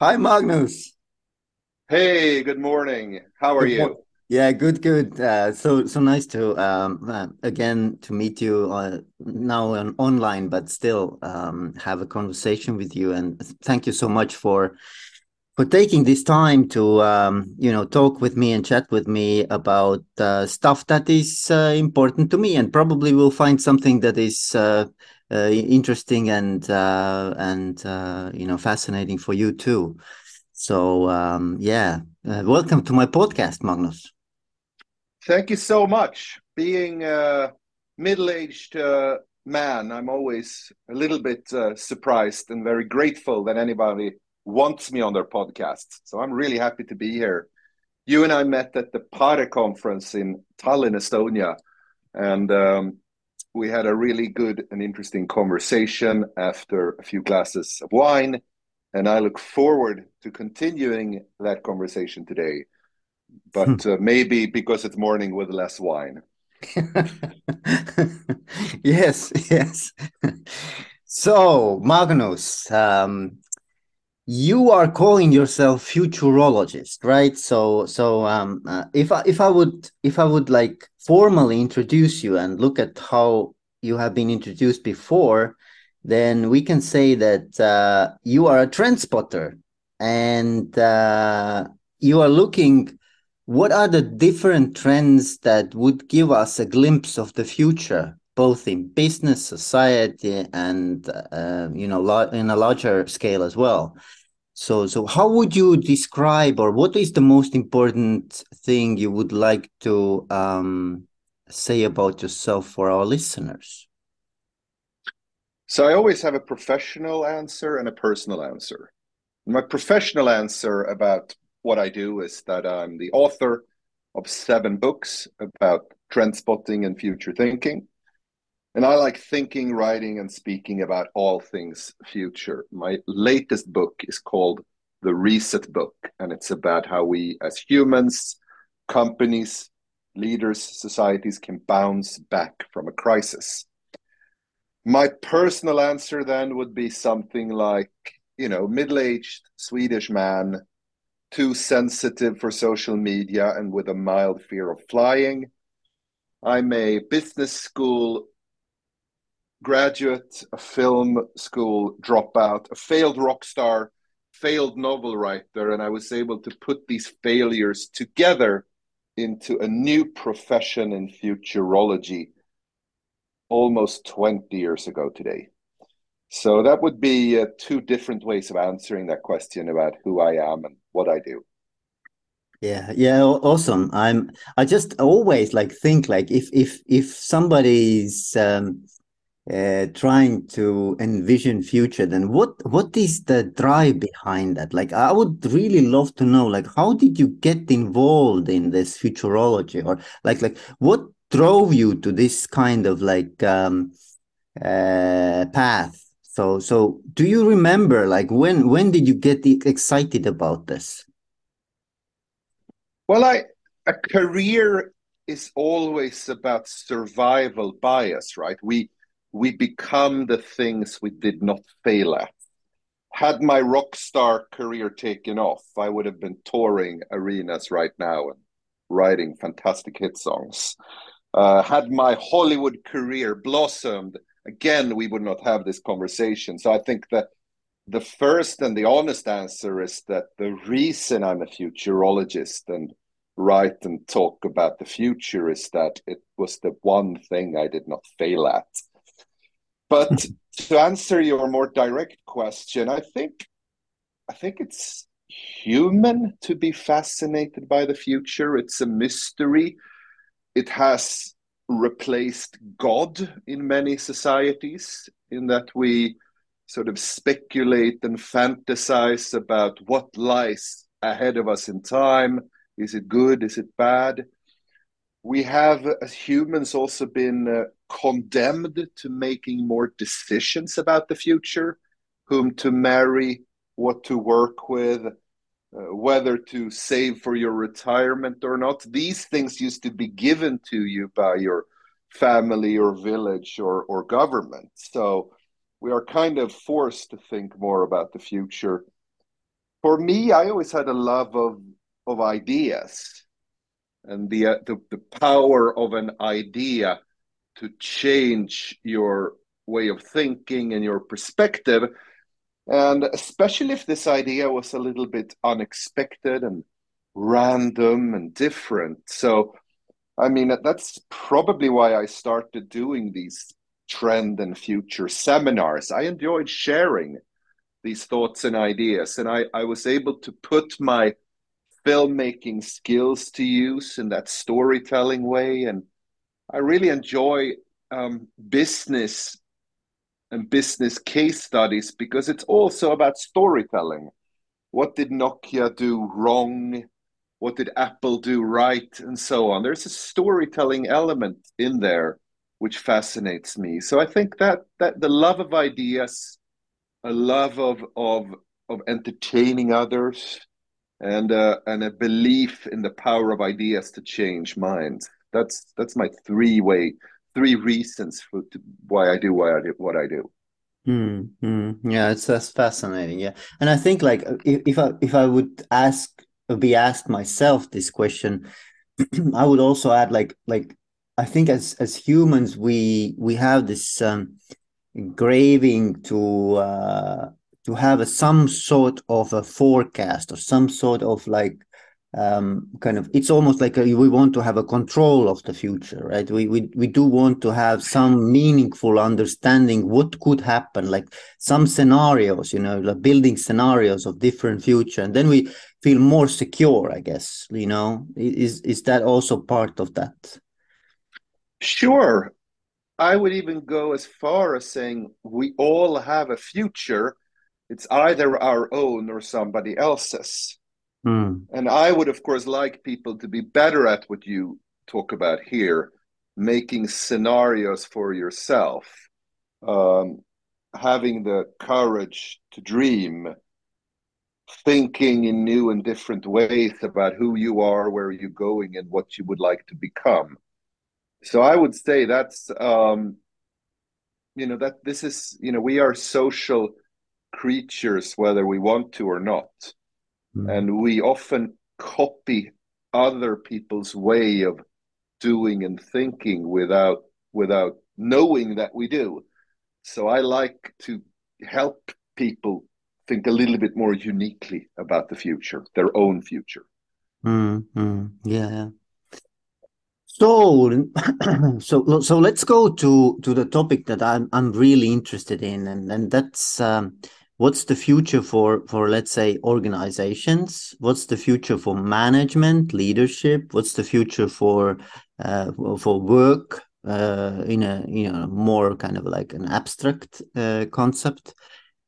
Hi, Magnus. Hey, good morning. How are Good you? mo- Yeah, good, good. Uh, so, so nice to um, uh, again to meet you uh, now on online, but still um, have a conversation with you. And thank you so much for for taking this time to um, you know talk with me and chat with me about uh, stuff that is uh, important to me, and probably will find something that is uh, uh, interesting and uh, and uh, you know fascinating for you too. So um, yeah, uh, welcome to my podcast, Magnus. Thank you so much. Being a middle-aged uh, man, I'm always a little bit uh, surprised and very grateful that anybody wants me on their podcast. So I'm really happy to be here. You and I met at the PARE conference in Tallinn, Estonia, and um, we had a really good and interesting conversation after a few glasses of wine. And I look forward to continuing that conversation today. but uh, maybe because it's morning with less wine. Yes, yes. So, Magnus, um, you are calling yourself futurologist, right? So, so um, uh, if I if I would if I would like formally introduce you and look at how you have been introduced before, then we can say that uh, you are a trend spotter and uh, you are looking what are the different trends that would give us a glimpse of the future, both in business, society, and uh, you know, in a larger scale as well. So, so how would you describe, or what is the most important thing you would like to um, say about yourself for our listeners? So I always have a professional answer and a personal answer. My professional answer about what I do is that I'm the author of seven books about trend spotting and future thinking. And I like thinking, writing, and speaking about all things future. My latest book is called The Reset Book, and it's about how we as humans, companies, leaders, societies can bounce back from a crisis. My personal answer then would be something like, you know, middle aged Swedish man, too sensitive for social media and with a mild fear of flying. I'm a business school graduate, a film school dropout, a failed rock star, failed novel writer, and I was able to put these failures together into a new profession in futurology almost 20 years ago today. So that would be uh, two different ways of answering that question about who I am and what I do. Yeah, yeah, awesome. I'm I just always like think like if if if somebody's um uh trying to envision future, then what what is the drive behind that? Like I would really love to know like how did you get involved in this futurology or like like what drove you to this kind of like um uh path? So so do you remember like when when did you get excited about this? Well, I a career is always about survival bias, right? We we become the things we did not fail at. Had my rock star career taken off, I would have been touring arenas right now and writing fantastic hit songs. Uh, had my Hollywood career blossomed, again, we would not have this conversation. So I think that the first and the honest answer is that the reason I'm a futurologist and write and talk about the future is that it was the one thing I did not fail at. But to answer your more direct question, I think I think it's human to be fascinated by the future. It's a mystery. It has replaced God in many societies, in that we sort of speculate and fantasize about what lies ahead of us in time. Is it good? Is it bad? We have, as humans, also been uh, condemned to making more decisions about the future, whom to marry, what to work with, uh, whether to save for your retirement or not. These things used to be given to you by your family or village or, or government. So we are kind of forced to think more about the future. for me, I always had a love of of ideas and the, uh, the the power of an idea to change your way of thinking and your perspective and especially if this idea was a little bit unexpected and random and different so i mean that's probably why i started doing these trend and future seminars i enjoyed sharing these thoughts and ideas and i i was able to put my filmmaking skills to use in that storytelling way. And I really enjoy um, business and business case studies because it's also about storytelling. What did Nokia do wrong? What did Apple do right? And so on. There's a storytelling element in there which fascinates me. So I think that that the love of ideas, a love of of of entertaining others, and uh, and a belief in the power of ideas to change minds. That's that's my three way three reasons for why I do why I do what I do. Mm, yeah, it's that's fascinating. Yeah, and I think like if, if I if I would ask be asked myself this question, I would also add like like I think as as humans we we have this um, craving to uh, to have a, some sort of a forecast or some sort of like um, kind of it's almost like a, we want to have a control of the future right? We, we we do want to have some meaningful understanding what could happen like some scenarios you know like building scenarios of different future and then we feel more secure i guess you know? Is is that also part of that? Sure. I would even go as far as saying we all have a future. It's either our own or somebody else's. Mm. And I would, of course, like people to be better at what you talk about here, making scenarios for yourself, um, having the courage to dream, thinking in new and different ways about who you are, where you're going, and what you would like to become. So I would say that's, um, you know, that this is, you know, we are social creatures whether we want to or not. Mm. And we often copy other people's way of doing and thinking without without knowing that we do. So I like to help people think a little bit more uniquely about the future, their own future. Mm-hmm. Yeah. So, so, so let's go to to the topic that I'm I'm really interested in, and and that's um, what's the future for for let's say organizations? What's the future for management leadership? What's the future for uh, for work uh, in a you know more kind of like an abstract uh, concept?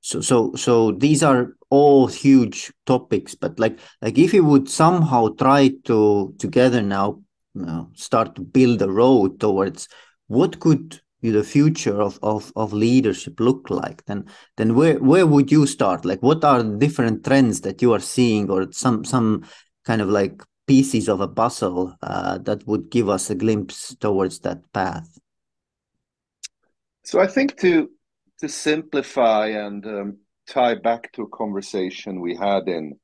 So so so these are all huge topics but like like if you would somehow try to together now you know, start to build a road towards what could the future of, of, of leadership look like then then where where would you start? Like what are the different trends that you are seeing or some some kind of like pieces of a puzzle uh, that would give us a glimpse towards that path? So i think to to simplify and um, tie back to a conversation we had in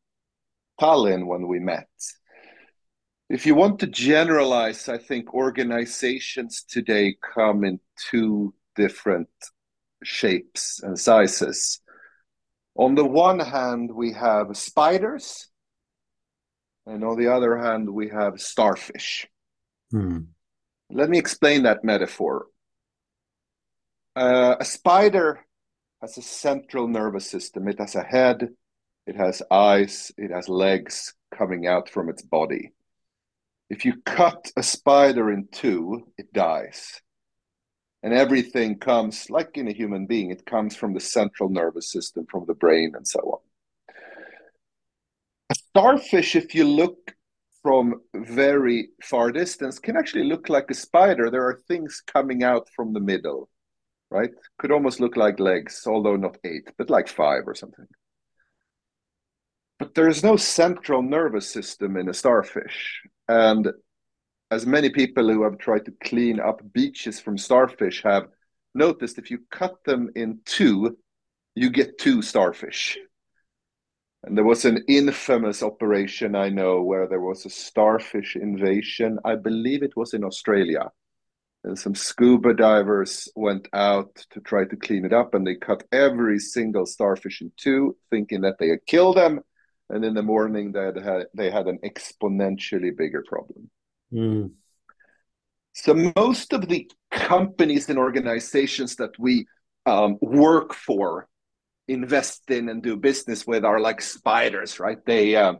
tallinn when we met if you want to generalize, I think organizations today come in two different shapes and sizes. On the one hand, we have spiders, and on the other hand, we have starfish. Hmm. Let me explain that metaphor. Uh, a spider has a central nervous system. It has a head, it has eyes, it has legs coming out from its body. If you cut a spider in two, it dies. And everything comes, like in a human being, it comes from the central nervous system, from the brain, and so on. A starfish, if you look from very far distance, can actually look like a spider. There are things coming out from the middle, right? Could almost look like legs, although not eight, but like five or something. But there is no central nervous system in a starfish. And as many people who have tried to clean up beaches from starfish have noticed, if you cut them in two, you get two starfish. And there was an infamous operation I know where there was a starfish invasion. I believe it was in Australia. And some scuba divers went out to try to clean it up and they cut every single starfish in two, thinking that they had killed them. And in the morning, they had, they had an exponentially bigger problem. Mm. So, most of the companies and organizations that we um, work for invest in and do business with are like spiders, right? They uh,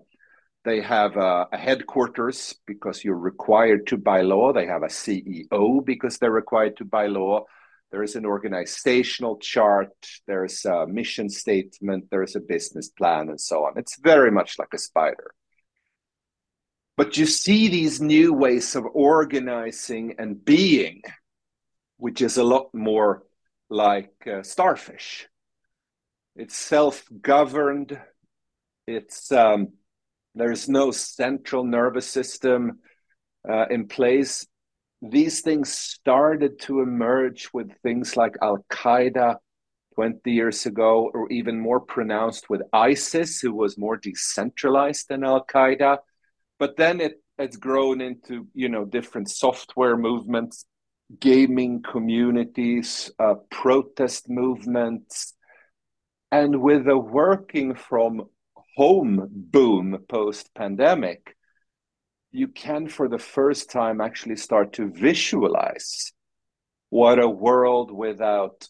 they have a, a, headquarters because you're required to by law. They have a CEO because they're required to by law. There is an organizational chart. There's a mission statement. There is a business plan, and so on. It's very much like a spider. But you see these new ways of organizing and being, which is a lot more like uh, starfish it's self-governed. It's um, there's no central nervous system uh, in place. These things started to emerge with things like Al Qaeda 20 years ago, or even more pronounced with ISIS, who was more decentralized than Al Qaeda. But then it, it's grown into you know different software movements, gaming communities, uh, protest movements, and with the working from home boom post pandemic, you can, for the first time, actually start to visualize what a world without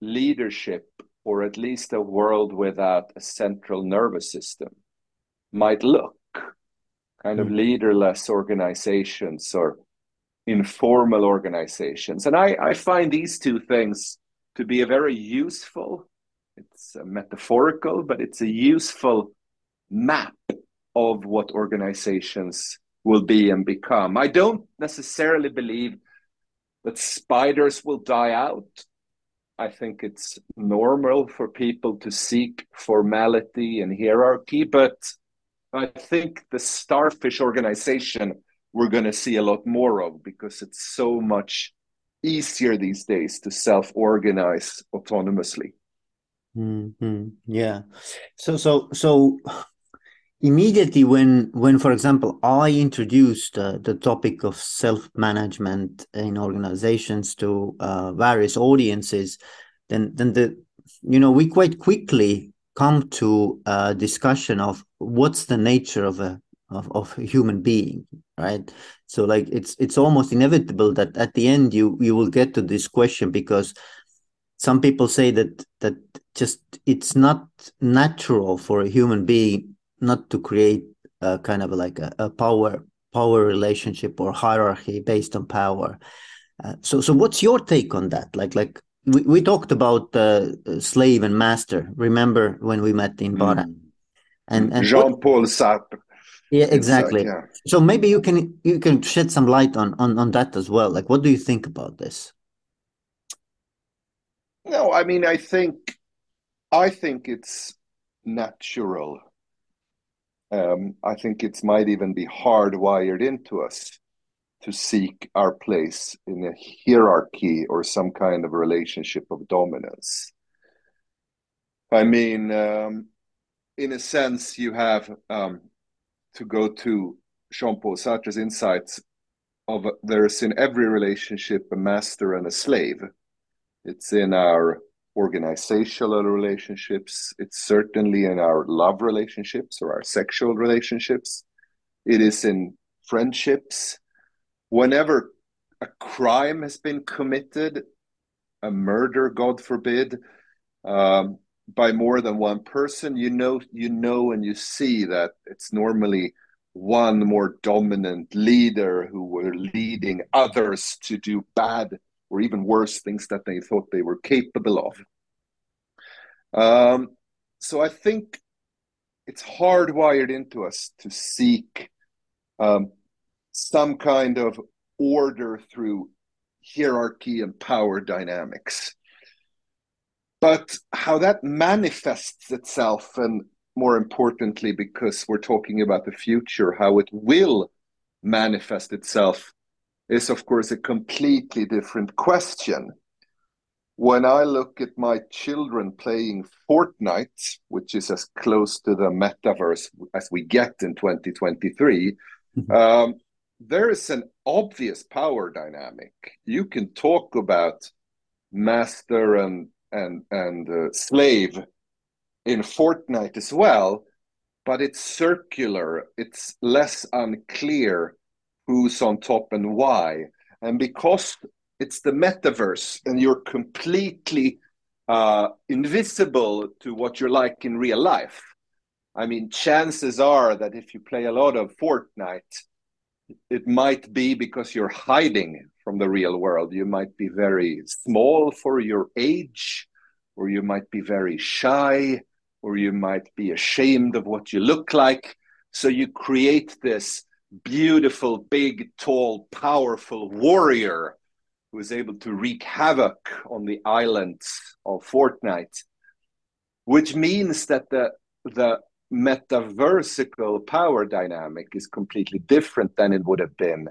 leadership, or at least a world without a central nervous system, might look. Kind of mm. leaderless organizations or informal organizations. And I, I find these two things to be a very useful it's metaphorical, but it's a useful map of what organizations will be and become. I don't necessarily believe that spiders will die out. I think it's normal for people to seek formality and hierarchy, but I think the starfish organization we're going to see a lot more of because it's so much easier these days to self organize autonomously. Mm-hmm. Yeah. So so so immediately when when for example I introduced uh, the topic of self management in organizations to uh, various audiences, then then the you know we quite quickly come to a discussion of what's the nature of a of, of a human being right? So like it's it's almost inevitable that at the end you you will get to this question because some people say that that just it's not natural for a human being not to create a kind of like a, a power power relationship or hierarchy based on power. Uh, so so what's your take on that? Like like we, we talked about uh, slave and master. Remember when we met in Bara? Mm. and, and Jean-Paul Sartre. Yeah exactly. yeah. so maybe you can you can shed some light on, on on that as well. Like what do you think about this? No, I mean, I think, I think it's natural. Um, I think it might even be hardwired into us to seek our place in a hierarchy or some kind of relationship of dominance. I mean, um, in a sense, you have um, to go to Jean Paul Sartre's insights of there's in every relationship a master and a slave. It's in our organizational relationships. It's certainly in our love relationships or our sexual relationships. It is in friendships. Whenever a crime has been committed, a murder, God forbid, um, by more than one person, you know, you know, and you see that it's normally one more dominant leader who were leading others to do bad or even worse things that they thought they were capable of. Um, so I think it's hardwired into us to seek um, some kind of order through hierarchy and power dynamics. But how that manifests itself, and more importantly, because we're talking about the future, how it will manifest itself is, of course, a completely different question. when I look at my children playing Fortnite, which is as close to the metaverse as we get in 2023, mm-hmm. um, there is an obvious power dynamic. You can talk about master and and and uh, slave in Fortnite as well, but it's circular. It's less unclear who's on top and why. And because it's the metaverse and you're completely uh, invisible to what you're like in real life. I mean, chances are that if you play a lot of Fortnite, it might be because you're hiding from the real world. You might be very small for your age, or you might be very shy, or you might be ashamed of what you look like. So you create this beautiful, big, tall, powerful warrior who is able to wreak havoc on the islands of Fortnite, which means that the the metaversical power dynamic is completely different than it would have been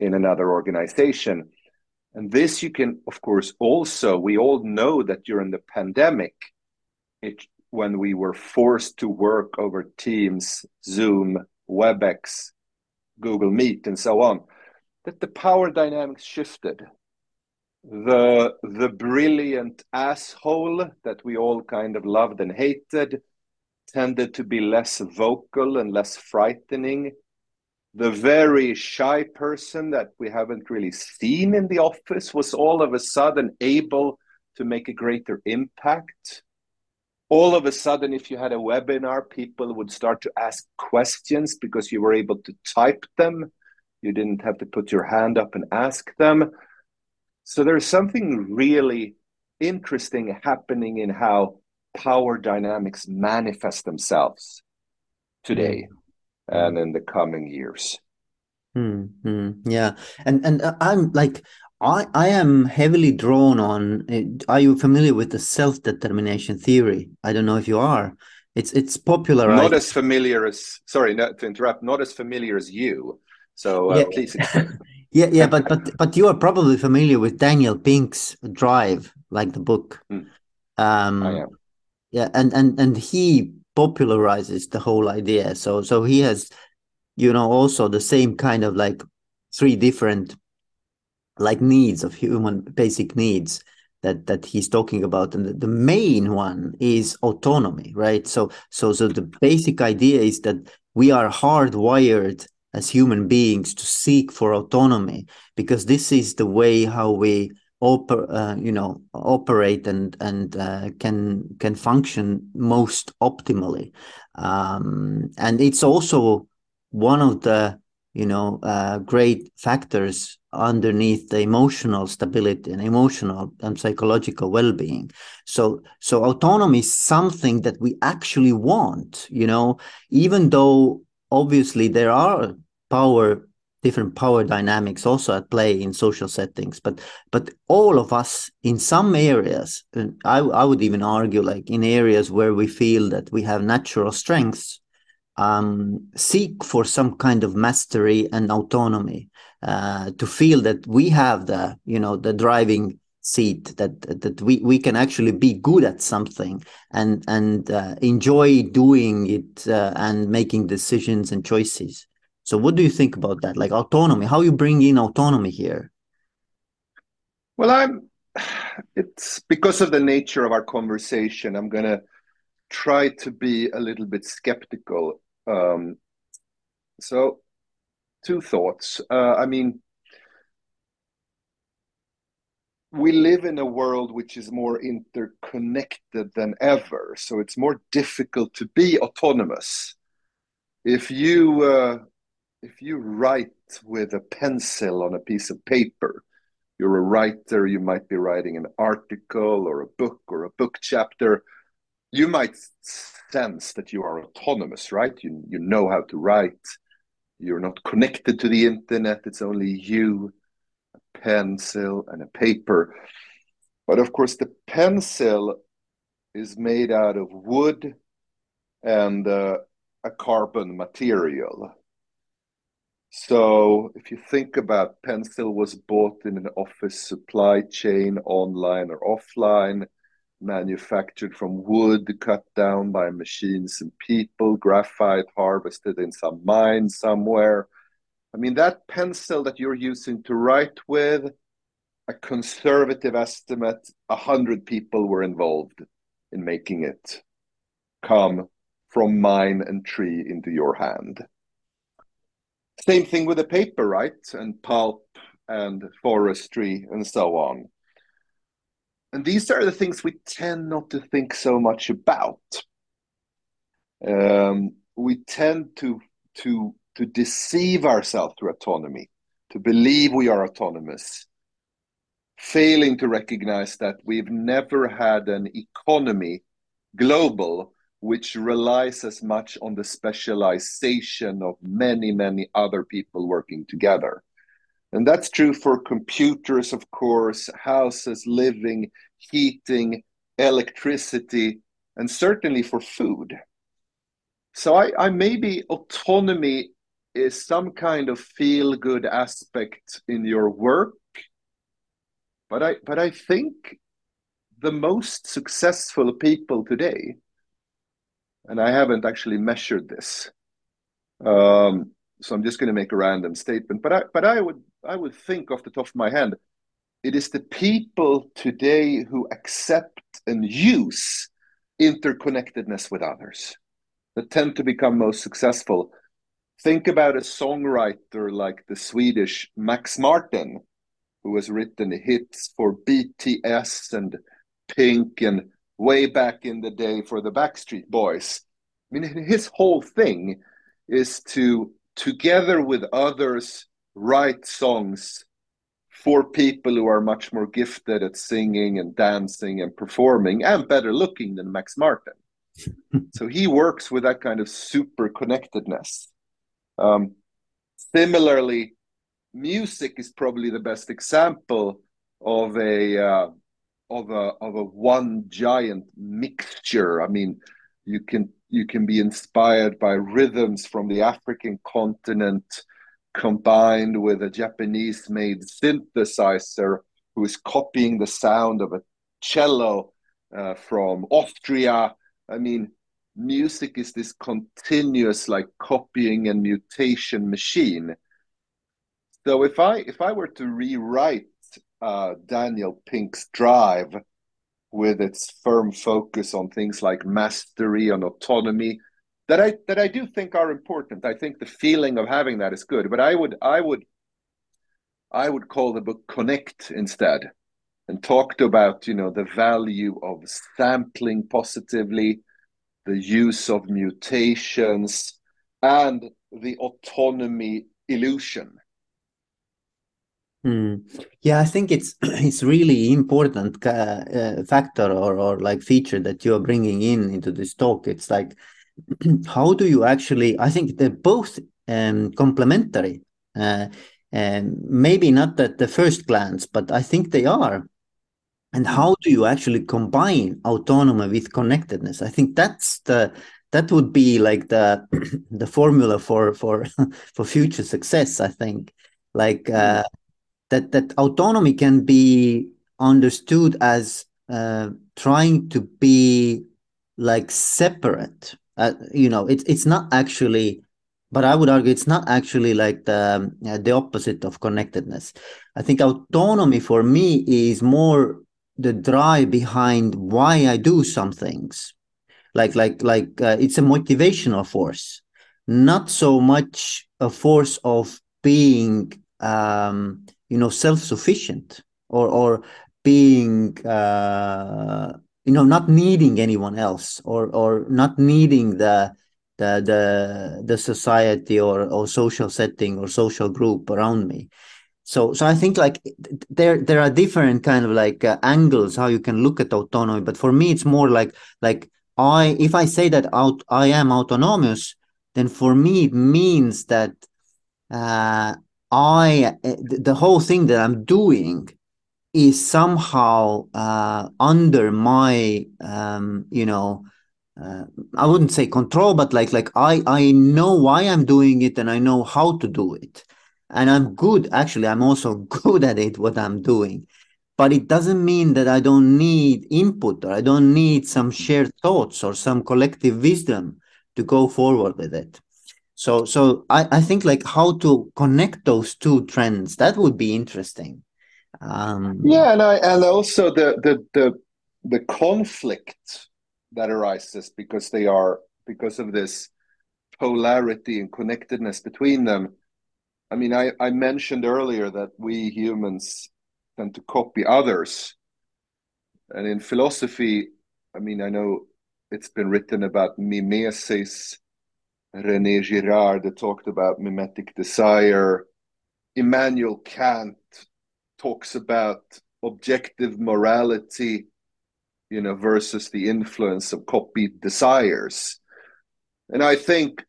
in another organization. And this you can, of course, also, we all know that during the pandemic, it, when we were forced to work over Teams, Zoom, WebEx, Google Meet, and so on, that the power dynamics shifted. The the brilliant asshole that we all kind of loved and hated tended to be less vocal and less frightening. The very shy person that we haven't really seen in the office was all of a sudden able to make a greater impact all of a sudden if you had a webinar people would start to ask questions because you were able to type them you didn't have to put your hand up and ask them so there's something really interesting happening in how power dynamics manifest themselves today mm. and in the coming years. Mm-hmm. Yeah, and and uh, I'm like I I am heavily drawn on. Uh, are you familiar with the self determination theory? I don't know if you are. It's it's popular. Not as familiar as sorry, not to interrupt. Not as familiar as you. So uh, yeah. please. Yeah, yeah, but but but you are probably familiar with Daniel Pink's Drive, like the book. Mm. Um, I am. Yeah, and and and he popularizes the whole idea. So so he has, you know, also the same kind of like three different like needs of human basic needs that that he's talking about. And the, main one is autonomy right? So so so the basic idea is that we are hardwired as human beings to seek for autonomy because this is the way how we oper- uh, you know operate and and uh, can can function most optimally. Um, and it's also one of the you know uh, great factors underneath the emotional stability and emotional and psychological well-being. So so autonomy is something that we actually want you know even though obviously there are power different power dynamics also at play in social settings but but all of us in some areas I, I would even argue like in areas where we feel that we have natural strengths um, seek for some kind of mastery and autonomy uh, to feel that we have the you know the driving seat that that we we can actually be good at something and and uh, enjoy doing it uh, and making decisions and choices so what do you think about that? Like autonomy, how you bring in autonomy here? Well, I'm it's because of the nature of our conversation, I'm going to try to be a little bit skeptical. Um, so two thoughts. Uh, I mean, we live in a world which is more interconnected than ever. So it's more difficult to be autonomous. If you uh, if you write with a pencil on a piece of paper, you're a writer, you might be writing an article or a book or a book chapter, you might sense that you are autonomous, right? You, you know how to write, you're not connected to the internet, it's only you, a pencil, and a paper. But of course, the pencil is made out of wood and uh, a carbon material So if you think about pencil was bought in an office supply chain, online or offline, manufactured from wood cut down by machines and people, graphite harvested in some mine somewhere. I mean, that pencil that you're using to write with, a conservative estimate, a hundred people were involved in making it come from mine and tree into your hand. Same thing with the paper, right? And pulp and forestry and so on. And these are the things we tend not to think so much about. Um, we tend to to to deceive ourselves through autonomy, to believe we are autonomous, failing to recognize that we've never had an economy global which relies as much on the specialization of many, many other people working together. And that's true for computers, of course, houses, living, heating, electricity, and certainly for food. So I, I maybe autonomy is some kind of feel good aspect in your work, but I but I think the most successful people today and I haven't actually measured this. Um, so I'm just going to make a random statement. But I, but I would, I would think off the top of my head, it is the people today who accept and use interconnectedness with others that tend to become most successful. Think about a songwriter like the Swedish Max Martin, who has written hits for BTS and Pink and way back in the day for the Backstreet Boys. I mean, his whole thing is to, together with others, write songs for people who are much more gifted at singing and dancing and performing and better looking than Max Martin. so he works with that kind of super connectedness. Um, similarly, music is probably the best example of a uh, of a of a one giant mixture. I mean, you can you can be inspired by rhythms from the African continent combined with a Japanese made synthesizer who is copying the sound of a cello uh, from Austria. I mean, music is this continuous like copying and mutation machine. So if I if I were to rewrite uh, Daniel Pink's drive with its firm focus on things like mastery and autonomy that I that I do think are important. I think the feeling of having that is good, but I would I would I would call the book Connect instead and talked about you know the value of sampling positively, the use of mutations, and the autonomy illusion Mm. Yeah, I think it's it's really important uh, uh, factor or or like feature that you are bringing in into this talk. It's like how do you actually? I think they're both um, complementary, uh, and maybe not at the first glance, but I think they are. And how do you actually combine autonomy with connectedness? I think that's the that would be like the the formula for for for future success. I think like. Uh, that that autonomy can be understood as uh, trying to be like separate. Uh, you know, it's it's not actually, but I would argue it's not actually like the uh, the opposite of connectedness. I think autonomy for me is more the drive behind why I do some things, like like like uh, it's a motivational force, not so much a force of being um, you know self-sufficient or or being uh, you know not needing anyone else or or not needing the the the the society or or social setting or social group around me. So so i think like there there are different kind of like uh, angles how you can look at autonomy but for me it's more like like i if i say that out i am autonomous then for me it means that uh, I the whole thing that I'm doing is somehow uh, under my um, you know uh, I wouldn't say control, but like like I I know why I'm doing it and I know how to do it, and I'm good. Actually, I'm also good at it. What I'm doing, but it doesn't mean that I don't need input or I don't need some shared thoughts or some collective wisdom to go forward with it. So so I I think like how to connect those two trends that would be interesting. Um, yeah, and I and also the the the the conflict that arises because they are because of this polarity and connectedness between them. I mean, I, I mentioned earlier that we humans tend to copy others. And in philosophy, I mean, I know it's been written about mimesis. Rene Girard talked about mimetic desire. Immanuel Kant talks about objective morality you know, versus the influence of copied desires. And I think,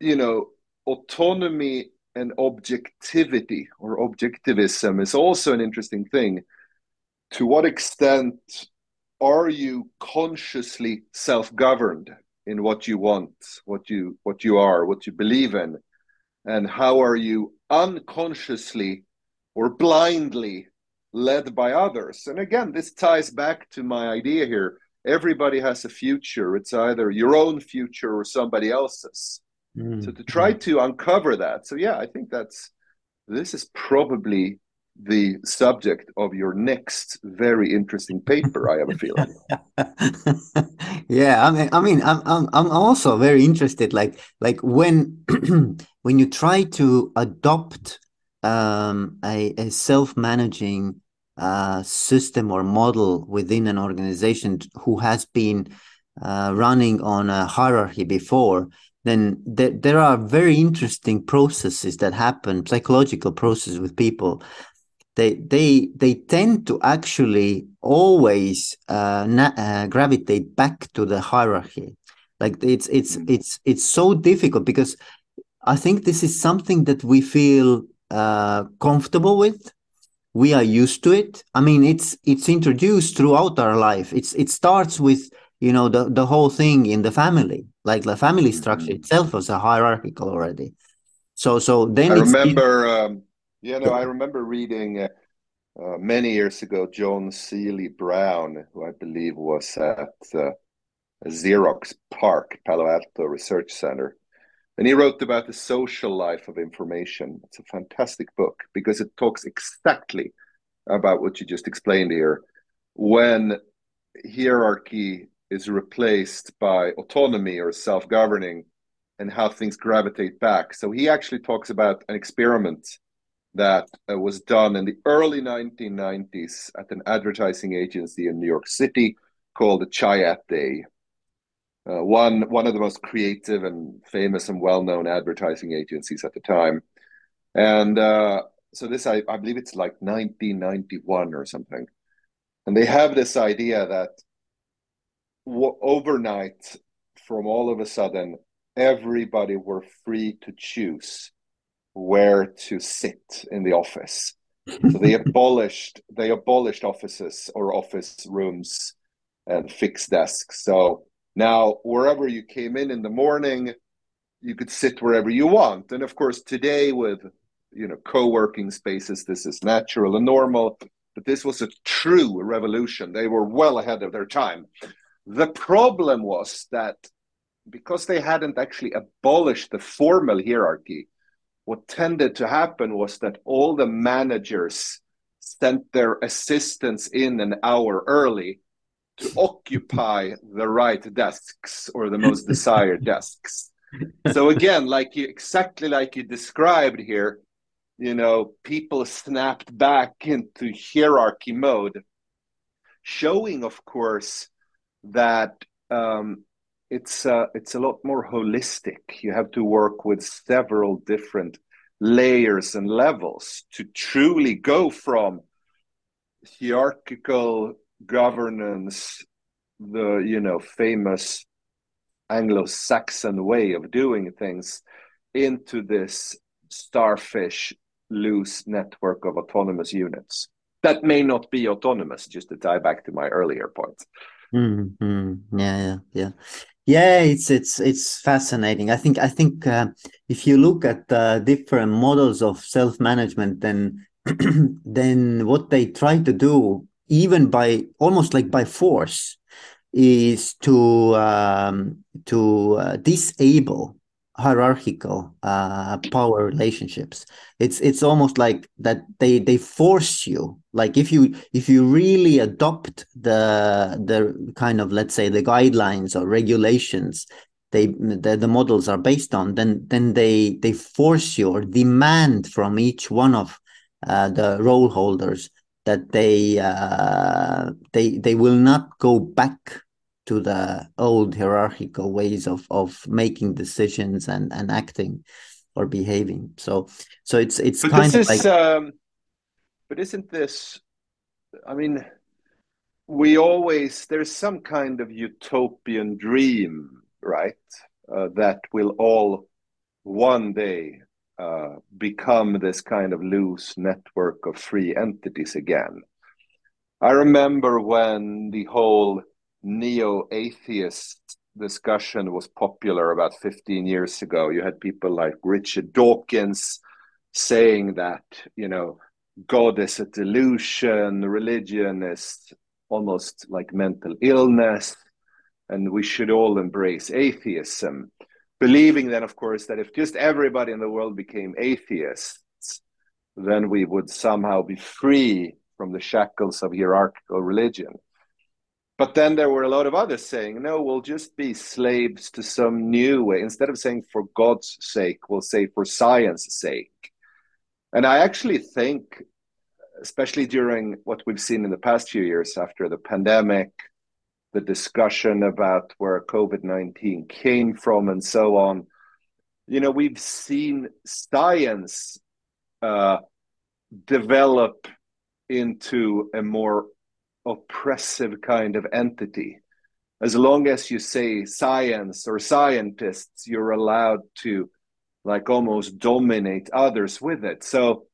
you know, autonomy and objectivity or objectivism is also an interesting thing. To what extent are you consciously self-governed in what you want, what you what you are, what you believe in, and how are you unconsciously or blindly led by others. And again, this ties back to my idea here. Everybody has a future. It's either your own future or somebody else's. Mm. So to try to uncover that. So yeah, I think that's this is probably the subject of your next very interesting paper. I have a feeling. yeah, I mean, I mean, I'm, I'm, I'm also very interested. Like, like when, when you try to adopt um, a, a self-managing uh, system or model within an organization who has been uh, running on a hierarchy before, then th- there are very interesting processes that happen, psychological processes with people. They they they tend to actually always uh, na- uh, gravitate back to the hierarchy. Like it's it's mm. it's it's so difficult because I think this is something that we feel uh, comfortable with we are used to it i mean it's it's introduced throughout our life it's it starts with you know the, the whole thing in the family like the family structure mm-hmm. itself was a hierarchical already so so then i remember um, you no, i remember reading uh, uh, many years ago john seely brown who i believe was at uh, xerox PARC, palo alto research center and he wrote about the social life of information. It's a fantastic book because it talks exactly about what you just explained here. When hierarchy is replaced by autonomy or self governing and how things gravitate back. So he actually talks about an experiment that uh, was done in the early 1990s at an advertising agency in New York City called the Chiat Day. Uh, one one of the most creative and famous and well known advertising agencies at the time, and uh, so this I, I believe it's like 1991 or something, and they have this idea that w- overnight, from all of a sudden, everybody were free to choose where to sit in the office. so they abolished they abolished offices or office rooms and fixed desks. So now, wherever you came in in the morning, you could sit wherever you want. And of course, today with you know co-working spaces, this is natural and normal. But this was a true revolution. They were well ahead of their time. The problem was that because they hadn't actually abolished the formal hierarchy, what tended to happen was that all the managers sent their assistants in an hour early to occupy the right desks or the most desired desks. So again, like you exactly like you described here, you know, people snapped back into hierarchy mode, showing, of course, that um, it's uh, it's a lot more holistic. You have to work with several different layers and levels to truly go from hierarchical governance, the you know famous Anglo-Saxon way of doing things, into this starfish loose network of autonomous units that may not be autonomous. Just to tie back to my earlier point. Mm-hmm. Yeah, yeah, yeah. Yeah, it's it's it's fascinating. I think I think uh, if you look at uh, different models of self-management, then then what they try to do, even by almost like by force, is to um, to uh, disable hierarchical uh, power relationships. It's it's almost like that they they force you. Like if you if you really adopt the the kind of let's say the guidelines or regulations they the, the models are based on, then then they they force you or demand from each one of uh, the role holders that they uh, they they will not go back to the old hierarchical ways of of making decisions and and acting or behaving. So so it's it's but kind this of is like um but isn't this i mean we always there's some kind of utopian dream right uh, that will all one day uh, become this kind of loose network of free entities again. I remember when the whole neo-atheist discussion was popular about 15 years ago. You had people like Richard Dawkins saying that, you know, God is a delusion, religion is almost like mental illness, and we should all embrace atheism. Believing then, of course, that if just everybody in the world became atheists, then we would somehow be free from the shackles of hierarchical religion. But then there were a lot of others saying, no, we'll just be slaves to some new way. Instead of saying for God's sake, we'll say for science's sake. And I actually think, especially during what we've seen in the past few years after the pandemic, the discussion about where COVID 19 came from, and so on, you know, we've seen science uh, develop into a more oppressive kind of entity. As long as you say science or scientists, you're allowed to like almost dominate others with it. So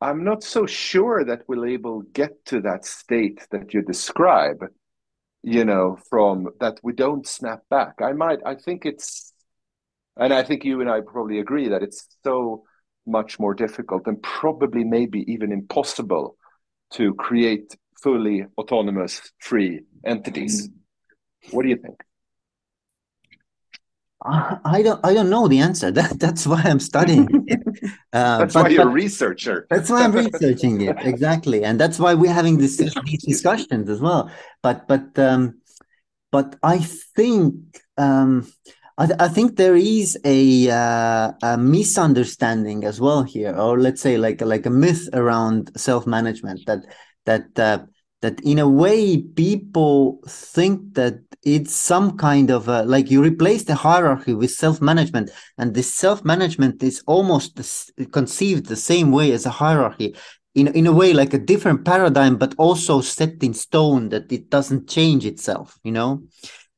I'm not so sure that we'll able get to that state that you describe, you know, from that we don't snap back. I might I think it's and I think you and I probably agree that it's so much more difficult and probably maybe even impossible to create fully autonomous free entities. What do you think? I don't I don't know the answer. That that's why I'm studying it. Uh, that's but, why you're but, a researcher. That's why I'm researching it exactly, and that's why we're having this, these discussions as well. But but um, but I think um, I, I think there is a, uh, a misunderstanding as well here, or let's say like like a myth around self management that that uh, that in a way people think that it's some kind of a, like you replace the hierarchy with self-management and this self-management is almost conceived the same way as a hierarchy. In, in a way like a different paradigm but also set in stone that it doesn't change itself you know?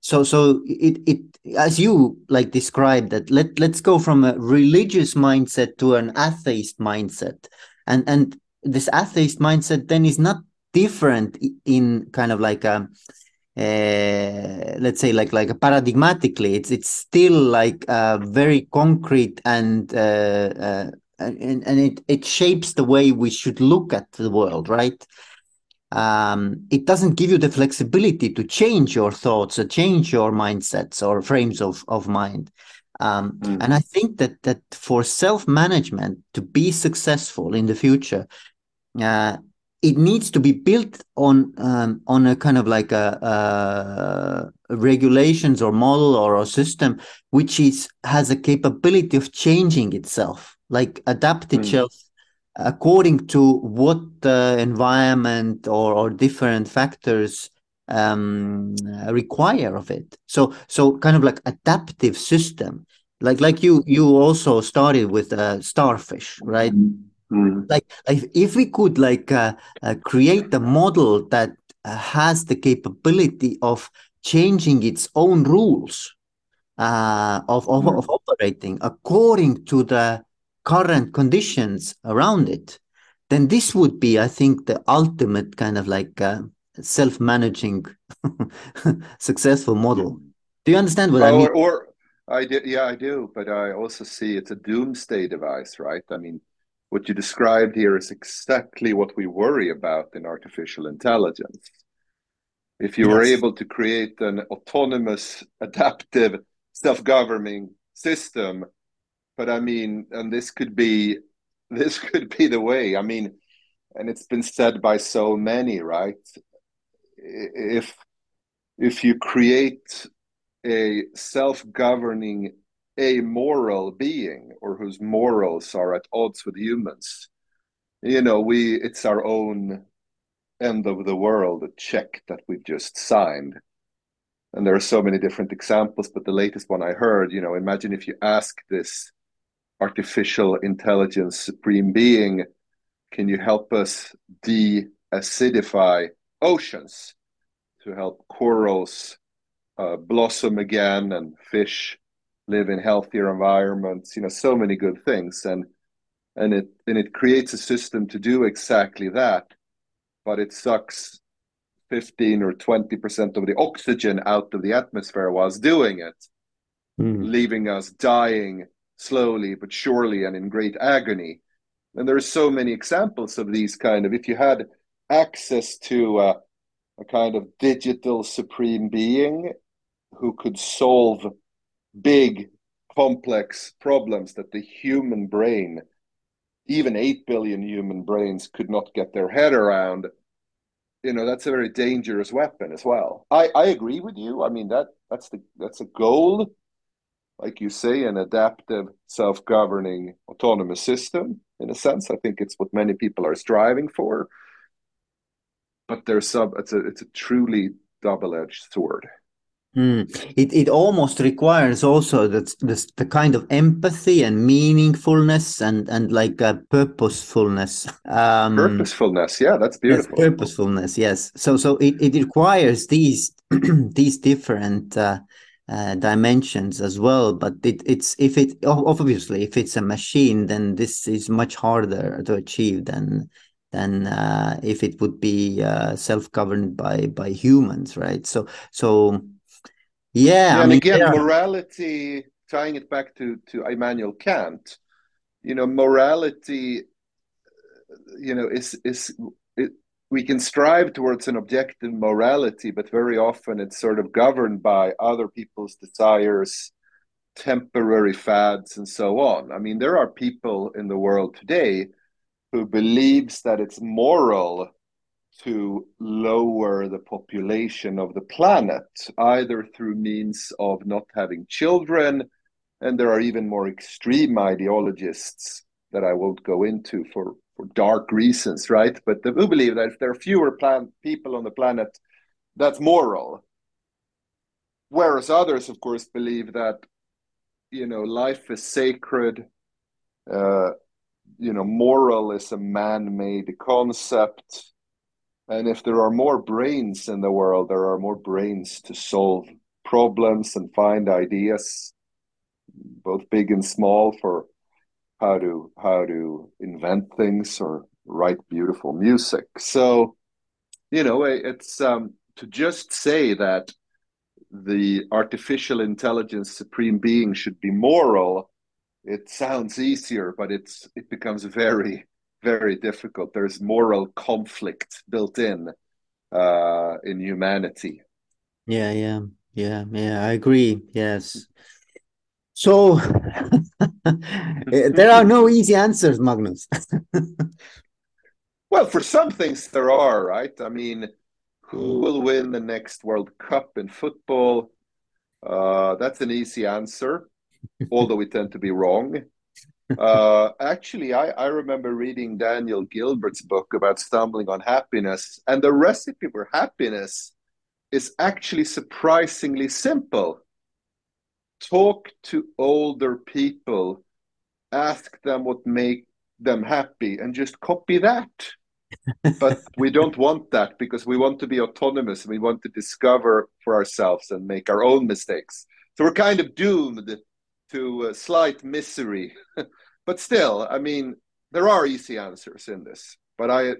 So so it it as you like described that let let's go from a religious mindset to an atheist mindset. And and this atheist mindset then is not different in kind of like a uh, let's say like like a paradigmatically. It's it's still like uh, very concrete and uh, uh, and and it it shapes the way we should look at the world right? Um, it doesn't give you the flexibility to change your thoughts or change your mindsets or frames of of mind. Um, mm. and i think that that for self management to be successful in the future uh, it needs to be built on um, on a kind of like a, a, regulations or model or a system which is has a capability of changing itself like adapt mm. itself according to what the environment or, or different factors um, require of it. So so kind of like adaptive system like like you you also started with a starfish right? Mm Mm. Like, if, if we could like uh, uh, create a model that uh, has the capability of changing its own rules uh, of, of, mm. of operating according to the current conditions around it, then this would be, I think, the ultimate kind of like uh, self-managing successful model. Do you understand what or, I mean? Or I do, yeah, I do, but I also see it's a doomsday device, right? I mean, what you described here is exactly what we worry about in artificial intelligence. If you yes. were able to create an autonomous, adaptive, self-governing system, but I mean, and this could be this could be the way. I mean, and it's been said by so many, right? If if you create a self-governing amoral being or whose morals are at odds with humans. You know we it's our own end of the world check that we've just signed. And there are so many different examples but the latest one i heard you know imagine if you ask this artificial intelligence supreme being can you help us de-acidify oceans to help corals uh, blossom again and fish live in healthier environments you know so many good things and and it and it creates a system to do exactly that but it sucks 15 or 20 percent of the oxygen out of the atmosphere whilst doing it mm. leaving us dying slowly but surely and in great agony and there's so many examples of these kind of if you had access to uh, a kind of digital supreme being who could solve big, complex problems that the human brain, even 8 billion human brains, could not get their head around, you know, that's a very dangerous weapon as well. I, I agree with you. I mean, that that's the that's a goal, like you say, an adaptive, self-governing, autonomous system. In a sense, I think it's what many people are striving for. But there's some. It's a it's a truly double-edged sword. Mm. It it almost requires also that this the kind of empathy and meaningfulness and and like a purposefulness. Um, purposefulness, yeah, that's beautiful. Purposefulness, yes. So so it, it requires these these different uh, uh, dimensions as well. But it, it's if it obviously if it's a machine, then this is much harder to achieve than than uh, if it would be uh, self-governed by by humans, right? So so yeah, yeah I and mean, again, yeah. morality, tying it back to to Immanuel Kant, you know, morality, you know, is is it, we can strive towards an objective morality, but very often it's sort of governed by other people's desires, temporary fads, and so on. I mean, there are people in the world today who believes that it's moral to lower the population of the planet, either through means of not having children, and there are even more extreme ideologists that I won't go into for, for dark reasons, right? But who believe that if there are fewer plan- people on the planet, that's moral. Whereas others, of course, believe that you know life is sacred. Uh, you know, moral is a man-made concept and if there are more brains in the world, there are more brains to solve problems and find ideas, both big and small, for how to how to invent things or write beautiful music. So, you know, it's um, to just say that the artificial intelligence supreme being should be moral. It sounds easier, but it's it becomes very very difficult. There's moral conflict built in uh, in humanity. Yeah, yeah, yeah, yeah. I agree. Yes. So there are no easy answers, Magnus. well, for some things there are, right? I mean, who will win the next World Cup in football? Uh, that's an easy answer, although we tend to be wrong uh, actually, I, I remember reading Daniel Gilbert's book about stumbling on happiness, and the recipe for happiness is actually surprisingly simple. Talk to older people, ask them what make them happy, and just copy that. but we don't want that because we want to be autonomous. We want to discover for ourselves and make our own mistakes. So we're kind of doomed to slight misery. but still, I mean, there are easy answers in this. But I,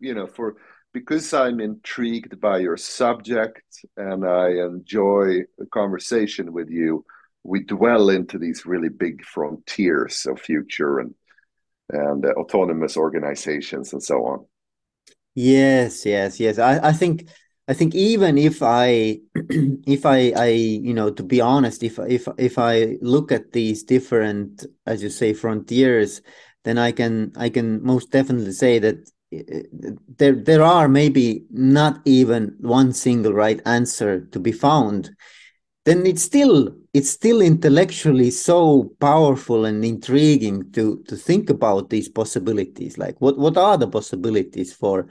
you know, for because I'm intrigued by your subject and I enjoy the conversation with you, we dwell into these really big frontiers of future and and uh, autonomous organizations and so on. Yes, yes, yes. I, I think I think even if I if I I you know to be honest, if if if I look at these different as you say frontiers, then I can I can most definitely say that eh, eh, there there are maybe not even one single right answer to be found. Then it's still it's still intellectually so powerful and intriguing to to think about these possibilities. Like what what are the possibilities for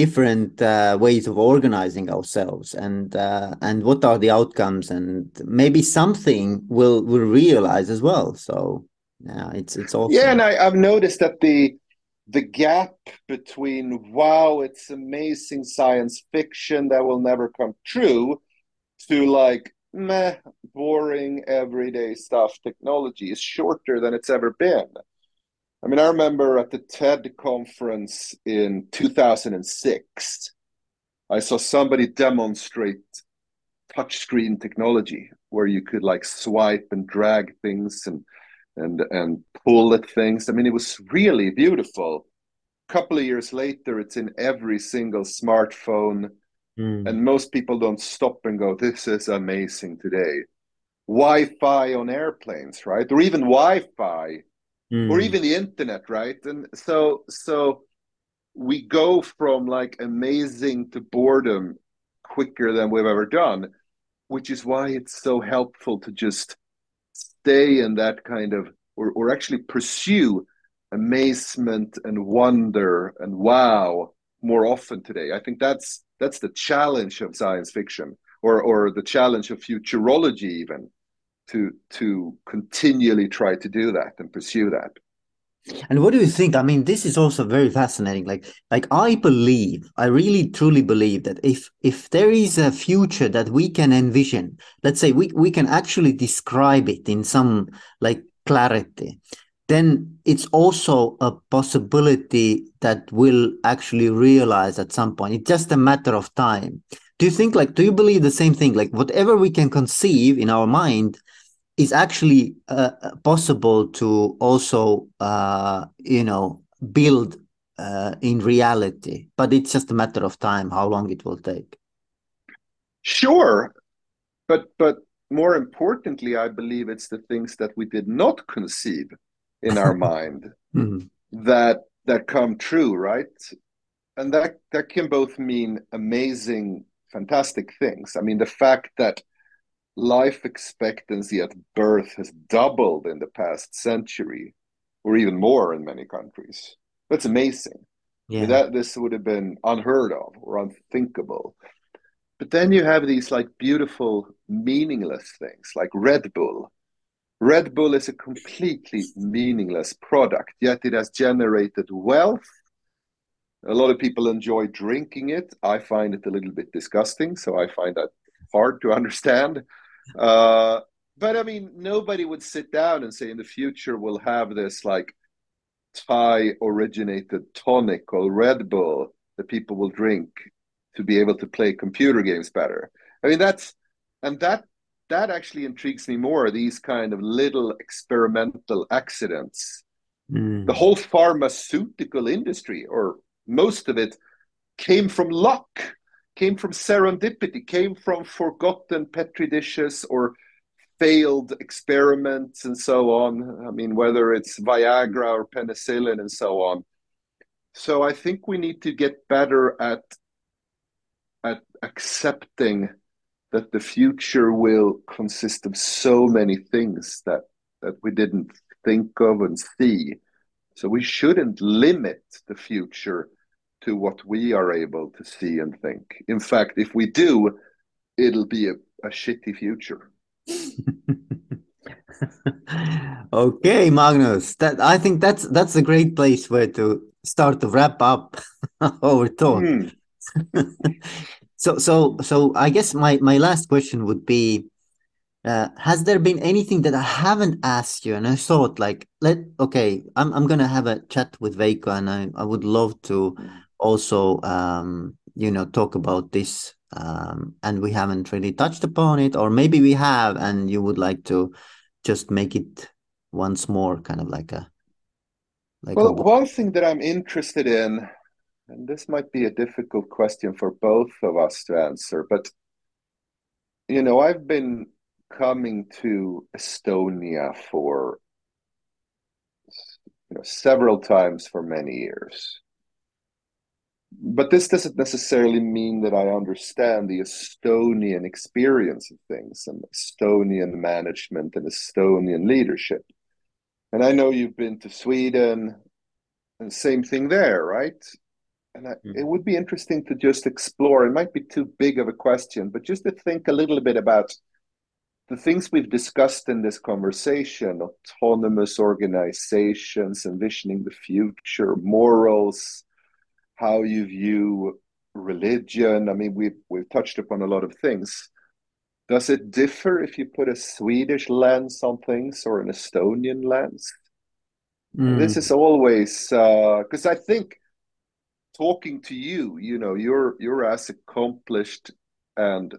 different uh, ways of organizing ourselves and uh, and what are the outcomes and maybe something will will realize as well. So yeah it's it's all yeah and I, i've noticed that the the gap between wow it's amazing science fiction that will never come true to like meh boring everyday stuff. Technology is shorter than it's ever been i mean i remember at the ted conference in 2006 i saw somebody demonstrate touchscreen technology where you could like swipe and drag things and and and pull at things. I mean, it was really beautiful. A couple of years later, it's in every single smartphone, mm. and most people don't stop and go, "This is amazing today." Wi-Fi on airplanes, right? Or even Wi-Fi, mm. or even the internet, right? And so, so we go from like amazing to boredom quicker than we've ever done, which is why it's so helpful to just stay in that kind of or, or actually pursue amazement and wonder and wow more often today i think that's that's the challenge of science fiction or or the challenge of futurology even to to continually try to do that and pursue that and what do you think? I mean, this is also very fascinating. Like, like I believe, I really truly believe that if if there is a future that we can envision, let's say we we can actually describe it in some like clarity, then it's also a possibility that will actually realize at some point. It's just a matter of time. Do you think like? Do you believe the same thing? Like, whatever we can conceive in our mind is actually uh, possible to also uh, you know build uh, in reality but it's just a matter of time how long it will take. Sure but but more importantly i believe it's the things that we did not conceive in our mind mm-hmm. that that come true right? And that that can both mean amazing fantastic things. I mean the fact that life expectancy at birth has doubled in the past century, or even more in many countries. That's amazing. Yeah. I mean, that this would have been unheard of or unthinkable. But then you have these like beautiful, meaningless things like Red Bull. Red Bull is a completely meaningless product, yet it has generated wealth. A lot of people enjoy drinking it. I find it a little bit disgusting, so I find that hard to understand. Uh, but I mean, nobody would sit down and say in the future we'll have this like Thai originated tonic called Red Bull that people will drink to be able to play computer games better. I mean, that's and that that actually intrigues me more. These kind of little experimental accidents. Mm. The whole pharmaceutical industry, or most of it, came from luck came from serendipity, came from forgotten petri dishes or failed experiments and so on. I mean, whether it's Viagra or penicillin and so on. So I think we need to get better at at accepting that the future will consist of so many things that that we didn't think of and see. So we shouldn't limit the future to what we are able to see and think. In fact, if we do, it'll be a, a shitty future. okay, Magnus. That I think that's that's a great place where to start to wrap up our talk. Mm. so so so I guess my my last question would be uh, has there been anything that I haven't asked you and I thought like let okay I'm I'm gonna have a chat with Veiko and I, I would love to also um, you know talk about this um, and we haven't really touched upon it or maybe we have and you would like to just make it once more kind of like a like well a... one thing that i'm interested in and this might be a difficult question for both of us to answer but you know i've been coming to estonia for you know several times for many years but this doesn't necessarily mean that I understand the Estonian experience of things and Estonian management and Estonian leadership. And I know you've been to Sweden and same thing there, right? And I, mm. it would be interesting to just explore. It might be too big of a question, but just to think a little bit about the things we've discussed in this conversation autonomous organizations, envisioning the future, morals, how you view religion. I mean, we've we've touched upon a lot of things. Does it differ if you put a Swedish lens on things or an Estonian lens? Mm. This is always because uh, I think talking to you, you know, you're you're as accomplished and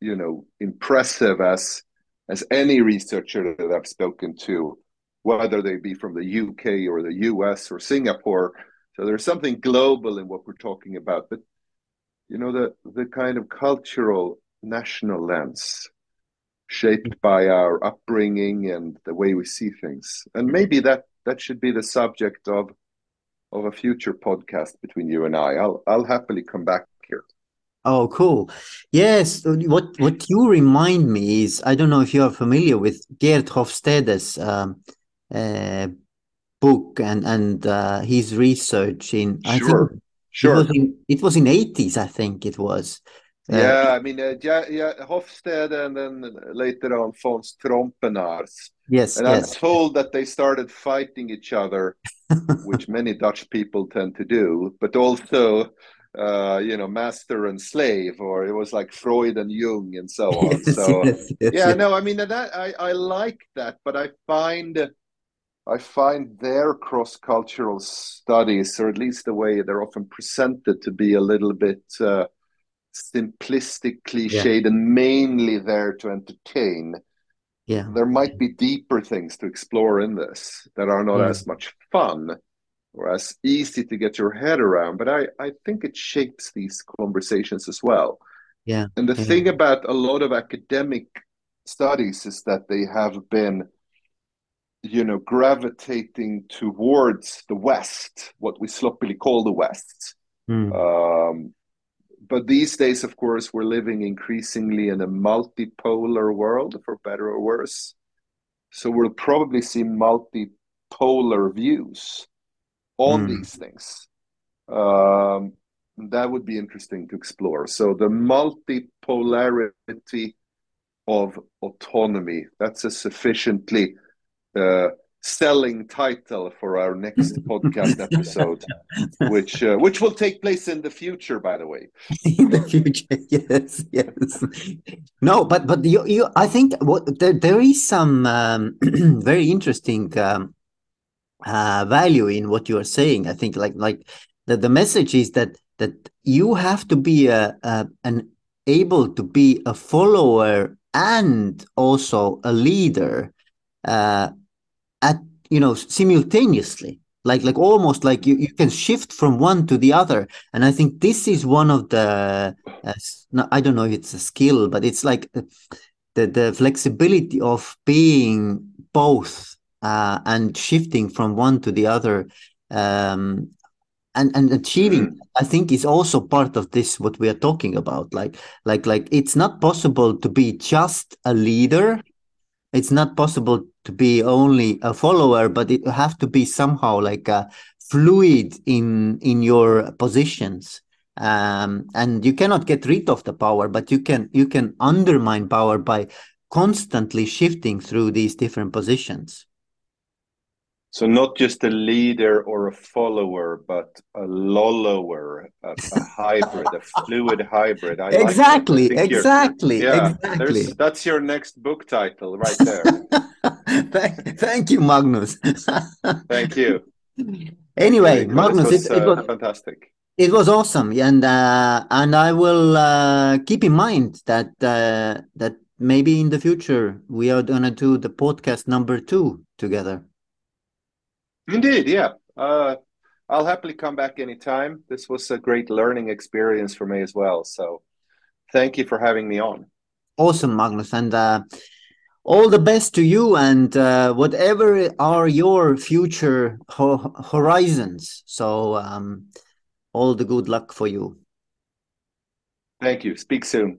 you know impressive as as any researcher that I've spoken to, whether they be from the UK or the US or Singapore so there's something global in what we're talking about, but you know the the kind of cultural national lens shaped by our upbringing and the way we see things, and maybe that that should be the subject of of a future podcast between you and I. I'll I'll happily come back here. Oh, cool. Yes. What what you remind me is I don't know if you are familiar with Geert Hofstede's um, uh, book and and uh, his research in sure. I think sure it was in, it was in 80s I think it was uh, yeah I mean uh, yeah, yeah Hofstede and then later on Fons Trompenaars yes and yes. I'm told that they started fighting each other which many Dutch people tend to do but also uh, you know, master and slave, or it was like Freud and Jung and so on. Yes, so yes, yes, yeah, no, I mean that I I like that, but I find I find their cross cultural studies, or at least the way they're often presented, to be a little bit uh, simplistic, cliched, yeah. and mainly there to entertain. Yeah. There might be deeper things to explore in this that are not yeah. as much fun or as easy to get your head around, but I, I think it shapes these conversations as well. Yeah. And the yeah. thing about a lot of academic studies is that they have been you know, gravitating towards the West, what we sloppily call the West. Mm. Um, but these days, of course, we're living increasingly in a multipolar world, for better or worse. So we'll probably see multipolar views on mm. these things. Um, that would be interesting to explore. So the multipolarity of autonomy, that's a sufficiently uh, selling title for our next podcast episode, which uh, which will take place in the future, by the way. in the future, yes, yes. No, but but you, you I think what there, there is some um, very interesting um, uh, value in what you are saying. I think like like the, the message is that that you have to be a, a an able to be a follower and also a leader uh, you know simultaneously like like almost like you, you can shift from one to the other and i think this is one of the uh, i don't know if it's a skill but it's like the the flexibility of being both uh, and shifting from one to the other um, and and achieving mm. i think is also part of this what we are talking about like like like it's not possible to be just a leader it's not possible to be only a follower but it have to be somehow like a fluid in in your positions. Um, and you cannot get rid of the power but you can you can undermine power by constantly shifting through these different positions so not just a leader or a follower, but a lollower, a, a hybrid, a fluid hybrid. I exactly, like exactly, yeah, exactly. That's your next book title, right there. thank, thank you, Magnus. thank you. Anyway, Magnus, it was, it, it was fantastic. It was awesome, and uh, and I will uh, keep in mind that uh, that maybe in the future we are gonna do the podcast number two together. Indeed, yeah. Uh, I'll happily come back anytime. This was a great learning experience for me as well. So, thank you for having me on. Awesome, Magnus, and uh, all the best to you and uh, whatever are your future ho horizons. So. Um, all the good luck for you. Thank you. Speak soon.